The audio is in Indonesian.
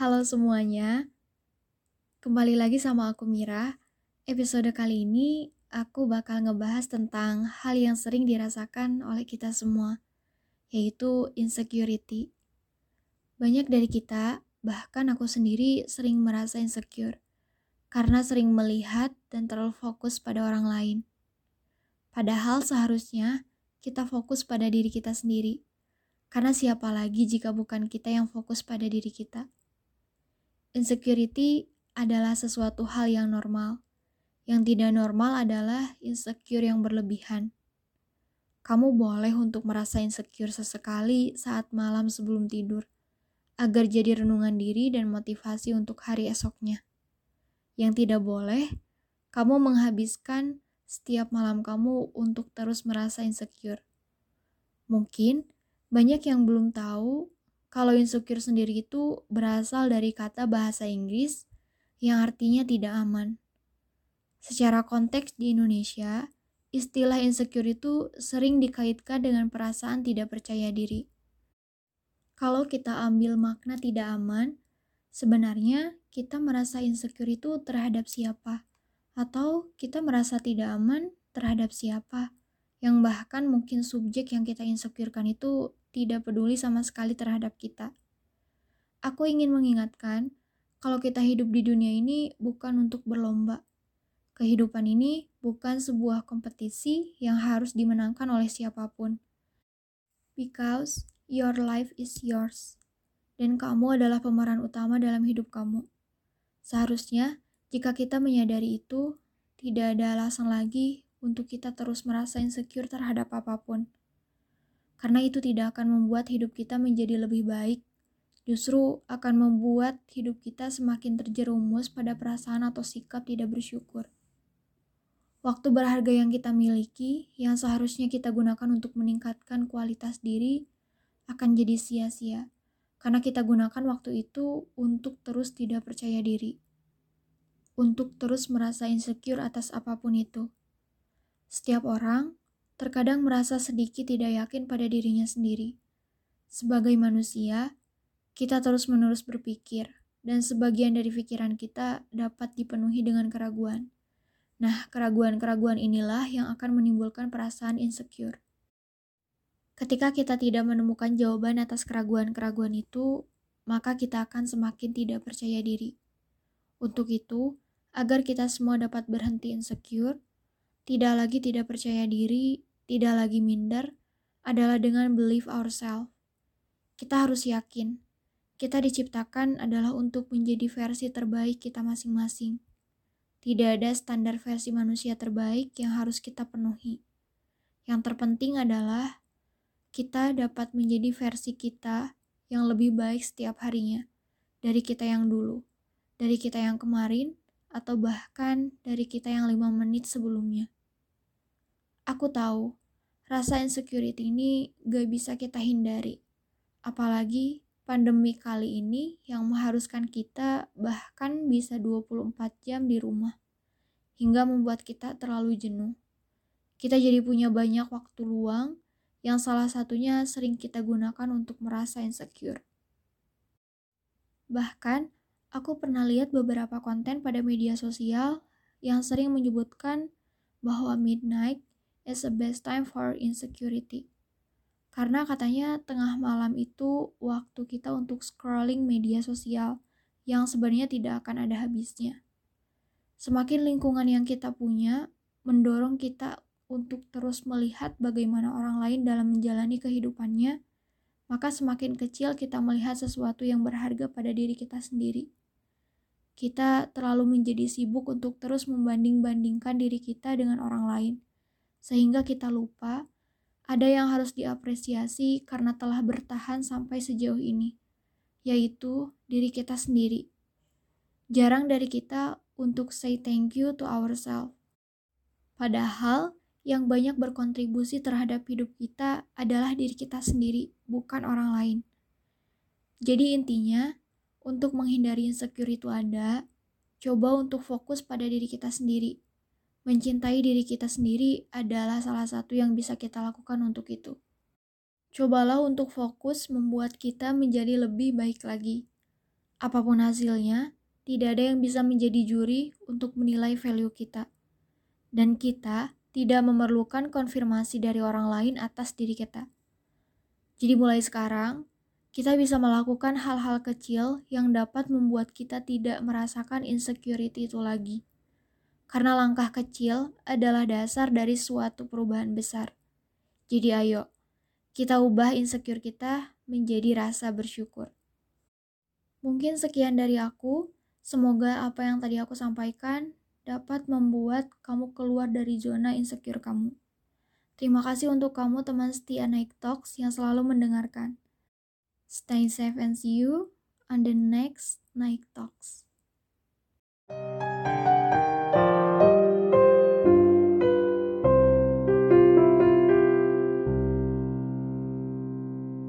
Halo semuanya, kembali lagi sama aku Mira. Episode kali ini aku bakal ngebahas tentang hal yang sering dirasakan oleh kita semua, yaitu insecurity. Banyak dari kita, bahkan aku sendiri sering merasa insecure karena sering melihat dan terlalu fokus pada orang lain. Padahal seharusnya kita fokus pada diri kita sendiri. Karena siapa lagi jika bukan kita yang fokus pada diri kita? Insecurity adalah sesuatu hal yang normal. Yang tidak normal adalah insecure yang berlebihan. Kamu boleh untuk merasa insecure sesekali saat malam sebelum tidur, agar jadi renungan diri dan motivasi untuk hari esoknya. Yang tidak boleh, kamu menghabiskan setiap malam kamu untuk terus merasa insecure. Mungkin banyak yang belum tahu kalau insecure sendiri itu berasal dari kata bahasa Inggris yang artinya tidak aman. Secara konteks di Indonesia, istilah insecure itu sering dikaitkan dengan perasaan tidak percaya diri. Kalau kita ambil makna tidak aman, sebenarnya kita merasa insecure itu terhadap siapa? Atau kita merasa tidak aman terhadap siapa? Yang bahkan mungkin subjek yang kita insecurekan itu tidak peduli sama sekali terhadap kita. Aku ingin mengingatkan, kalau kita hidup di dunia ini bukan untuk berlomba. Kehidupan ini bukan sebuah kompetisi yang harus dimenangkan oleh siapa pun. Because your life is yours. Dan kamu adalah pemeran utama dalam hidup kamu. Seharusnya, jika kita menyadari itu, tidak ada alasan lagi untuk kita terus merasa insecure terhadap apa pun karena itu tidak akan membuat hidup kita menjadi lebih baik, justru akan membuat hidup kita semakin terjerumus pada perasaan atau sikap tidak bersyukur. Waktu berharga yang kita miliki, yang seharusnya kita gunakan untuk meningkatkan kualitas diri, akan jadi sia-sia karena kita gunakan waktu itu untuk terus tidak percaya diri, untuk terus merasa insecure atas apa pun itu. Setiap orang terkadang merasa sedikit tidak yakin pada dirinya sendiri. Sebagai manusia, kita terus-menerus berpikir, dan sebagian dari pikiran kita dapat dipenuhi dengan keraguan. Nah, keraguan-keraguan inilah yang akan menimbulkan perasaan insecure. Ketika kita tidak menemukan jawaban atas keraguan-keraguan itu, maka kita akan semakin tidak percaya diri. Untuk itu, agar kita semua dapat berhenti insecure, tidak lagi tidak percaya diri, tidak lagi minder, adalah dengan believe ourselves. Kita harus yakin, kita diciptakan adalah untuk menjadi versi terbaik kita masing-masing. Tidak ada standar versi manusia terbaik yang harus kita penuhi. Yang terpenting adalah kita dapat menjadi versi kita yang lebih baik setiap harinya dari kita yang dulu, dari kita yang kemarin, atau bahkan dari kita yang lima menit sebelumnya. Aku tahu Rasa insecurity ini gak bisa kita hindari. Apalagi pandemi kali ini yang mengharuskan kita bahkan bisa 24 jam di rumah. Hingga membuat kita terlalu jenuh. Kita jadi punya banyak waktu luang yang salah satunya sering kita gunakan untuk merasa insecure. Bahkan, aku pernah lihat beberapa konten pada media sosial yang sering menyebutkan bahwa midnight is the best time for insecurity. Karena katanya tengah malam itu waktu kita untuk scrolling media sosial yang sebenarnya tidak akan ada habisnya. Semakin lingkungan yang kita punya mendorong kita untuk terus melihat bagaimana orang lain dalam menjalani kehidupannya, maka semakin kecil kita melihat sesuatu yang berharga pada diri kita sendiri. Kita terlalu menjadi sibuk untuk terus membanding-bandingkan diri kita dengan orang lain sehingga kita lupa ada yang harus diapresiasi karena telah bertahan sampai sejauh ini, yaitu diri kita sendiri. Jarang dari kita untuk say thank you to ourselves. Padahal, yang banyak berkontribusi terhadap hidup kita adalah diri kita sendiri, bukan orang lain. Jadi intinya, untuk menghindari insecure itu ada, coba untuk fokus pada diri kita sendiri Mencintai diri kita sendiri adalah salah satu yang bisa kita lakukan untuk itu. Cobalah untuk fokus membuat kita menjadi lebih baik lagi. Apa pun hasilnya, tidak ada yang bisa menjadi juri untuk menilai value kita. Dan kita tidak memerlukan konfirmasi dari orang lain atas diri kita. Jadi mulai sekarang, kita bisa melakukan hal-hal kecil yang dapat membuat kita tidak merasakan insecurity itu lagi. Karena langkah kecil adalah dasar dari suatu perubahan besar. Jadi ayo, kita ubah insecure kita menjadi rasa bersyukur. Mungkin sekian dari aku. Semoga apa yang tadi aku sampaikan dapat membuat kamu keluar dari zona insecure kamu. Terima kasih untuk kamu teman setia Night Talks yang selalu mendengarkan. Stay safe and see you on the next Night Talks.